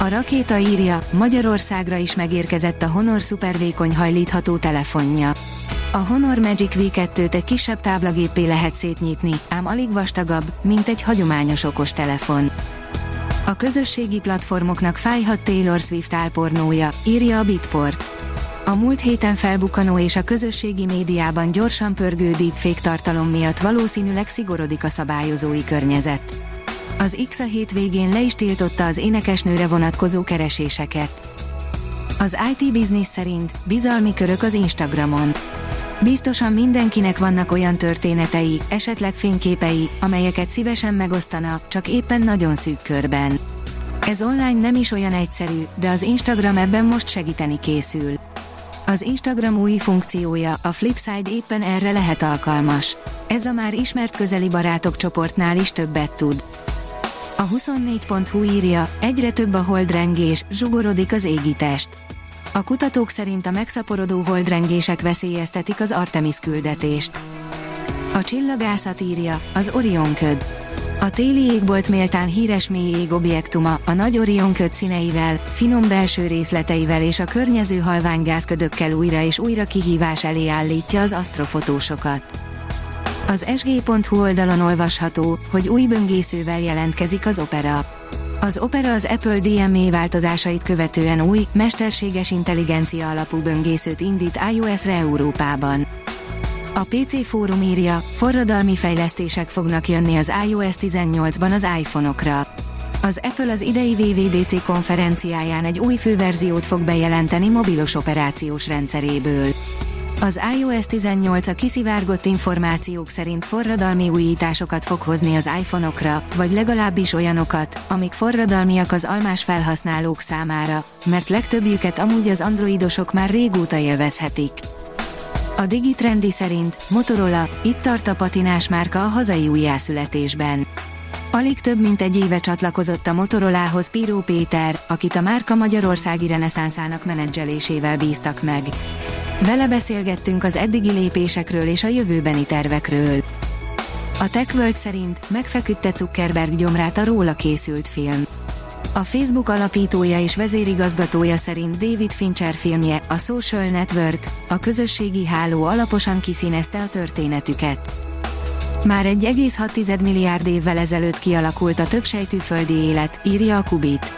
A rakéta írja, Magyarországra is megérkezett a Honor szupervékony hajlítható telefonja. A Honor Magic V2-t egy kisebb táblagépé lehet szétnyitni, ám alig vastagabb, mint egy hagyományos okos telefon. A közösségi platformoknak fájhat Taylor Swift álpornója, írja a Bitport. A múlt héten felbukkanó és a közösségi médiában gyorsan pörgő deepfake tartalom miatt valószínűleg szigorodik a szabályozói környezet. Az X a hétvégén le is tiltotta az énekesnőre vonatkozó kereséseket. Az IT Business szerint bizalmi körök az Instagramon. Biztosan mindenkinek vannak olyan történetei, esetleg fényképei, amelyeket szívesen megosztana, csak éppen nagyon szűk körben. Ez online nem is olyan egyszerű, de az Instagram ebben most segíteni készül. Az Instagram új funkciója, a Flipside éppen erre lehet alkalmas. Ez a már ismert közeli barátok csoportnál is többet tud. A 24.hu írja, egyre több a holdrengés, zsugorodik az égitest. A kutatók szerint a megszaporodó holdrengések veszélyeztetik az Artemis küldetést. A csillagászat írja, az Orion köd. A téli égbolt méltán híres mély ég objektuma, a nagy Orion köd színeivel, finom belső részleteivel és a környező halványgázködökkel újra és újra kihívás elé állítja az asztrofotósokat. Az sg.hu oldalon olvasható, hogy új böngészővel jelentkezik az Opera. Az Opera az Apple DMA változásait követően új, mesterséges intelligencia alapú böngészőt indít iOS-re Európában. A PC fórum írja, forradalmi fejlesztések fognak jönni az iOS 18-ban az iPhone-okra. Az Apple az idei VVDC konferenciáján egy új főverziót fog bejelenteni mobilos operációs rendszeréből. Az iOS 18 a kiszivárgott információk szerint forradalmi újításokat fog hozni az iPhone-okra, vagy legalábbis olyanokat, amik forradalmiak az almás felhasználók számára, mert legtöbbjüket amúgy az androidosok már régóta élvezhetik. A Digitrendi szerint Motorola, itt tart a patinás márka a hazai újjászületésben. Alig több mint egy éve csatlakozott a Motorolához Píró Péter, akit a márka Magyarországi reneszánszának menedzselésével bíztak meg. Vele beszélgettünk az eddigi lépésekről és a jövőbeni tervekről. A TechWorld szerint megfeküdte Zuckerberg gyomrát a róla készült film. A Facebook alapítója és vezérigazgatója szerint David Fincher filmje, a Social Network, a közösségi háló alaposan kiszínezte a történetüket. Már egy egész 6 milliárd évvel ezelőtt kialakult a többsejtű földi élet, írja a Kubit.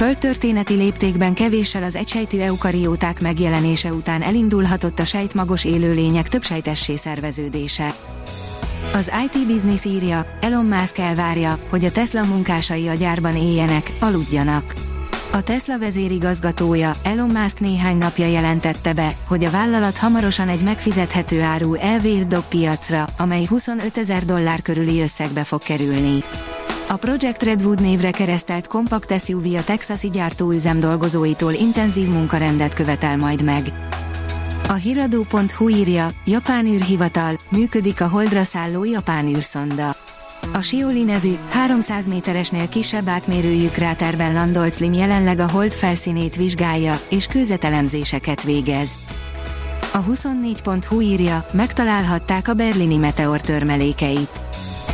Földtörténeti léptékben kevéssel az egysejtű eukarióták megjelenése után elindulhatott a sejtmagos élőlények többsejtessé szerveződése. Az IT Business írja, Elon Musk elvárja, hogy a Tesla munkásai a gyárban éljenek, aludjanak. A Tesla vezérigazgatója, Elon Musk néhány napja jelentette be, hogy a vállalat hamarosan egy megfizethető áru elvér dob piacra, amely 25 ezer dollár körüli összegbe fog kerülni. A Project Redwood névre keresztelt kompakt SUV a texasi gyártóüzem dolgozóitól intenzív munkarendet követel majd meg. A hiradó.hu írja, Japán űrhivatal, működik a holdra szálló japán űrszonda. A Sioli nevű, 300 méteresnél kisebb átmérőjű kráterben landolt Slim jelenleg a hold felszínét vizsgálja, és kőzetelemzéseket végez. A 24.hu írja, megtalálhatták a berlini meteor törmelékeit.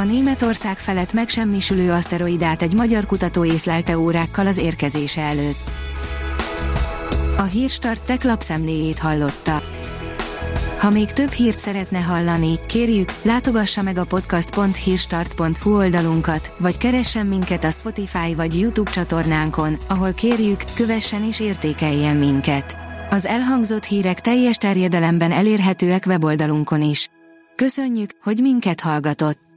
A Németország felett megsemmisülő aszteroidát egy magyar kutató észlelte órákkal az érkezése előtt. A Hírstart tech lapszemléjét hallotta. Ha még több hírt szeretne hallani, kérjük, látogassa meg a podcast.hírstart.hu oldalunkat, vagy keressen minket a Spotify vagy YouTube csatornánkon, ahol kérjük, kövessen és értékeljen minket. Az elhangzott hírek teljes terjedelemben elérhetőek weboldalunkon is. Köszönjük, hogy minket hallgatott!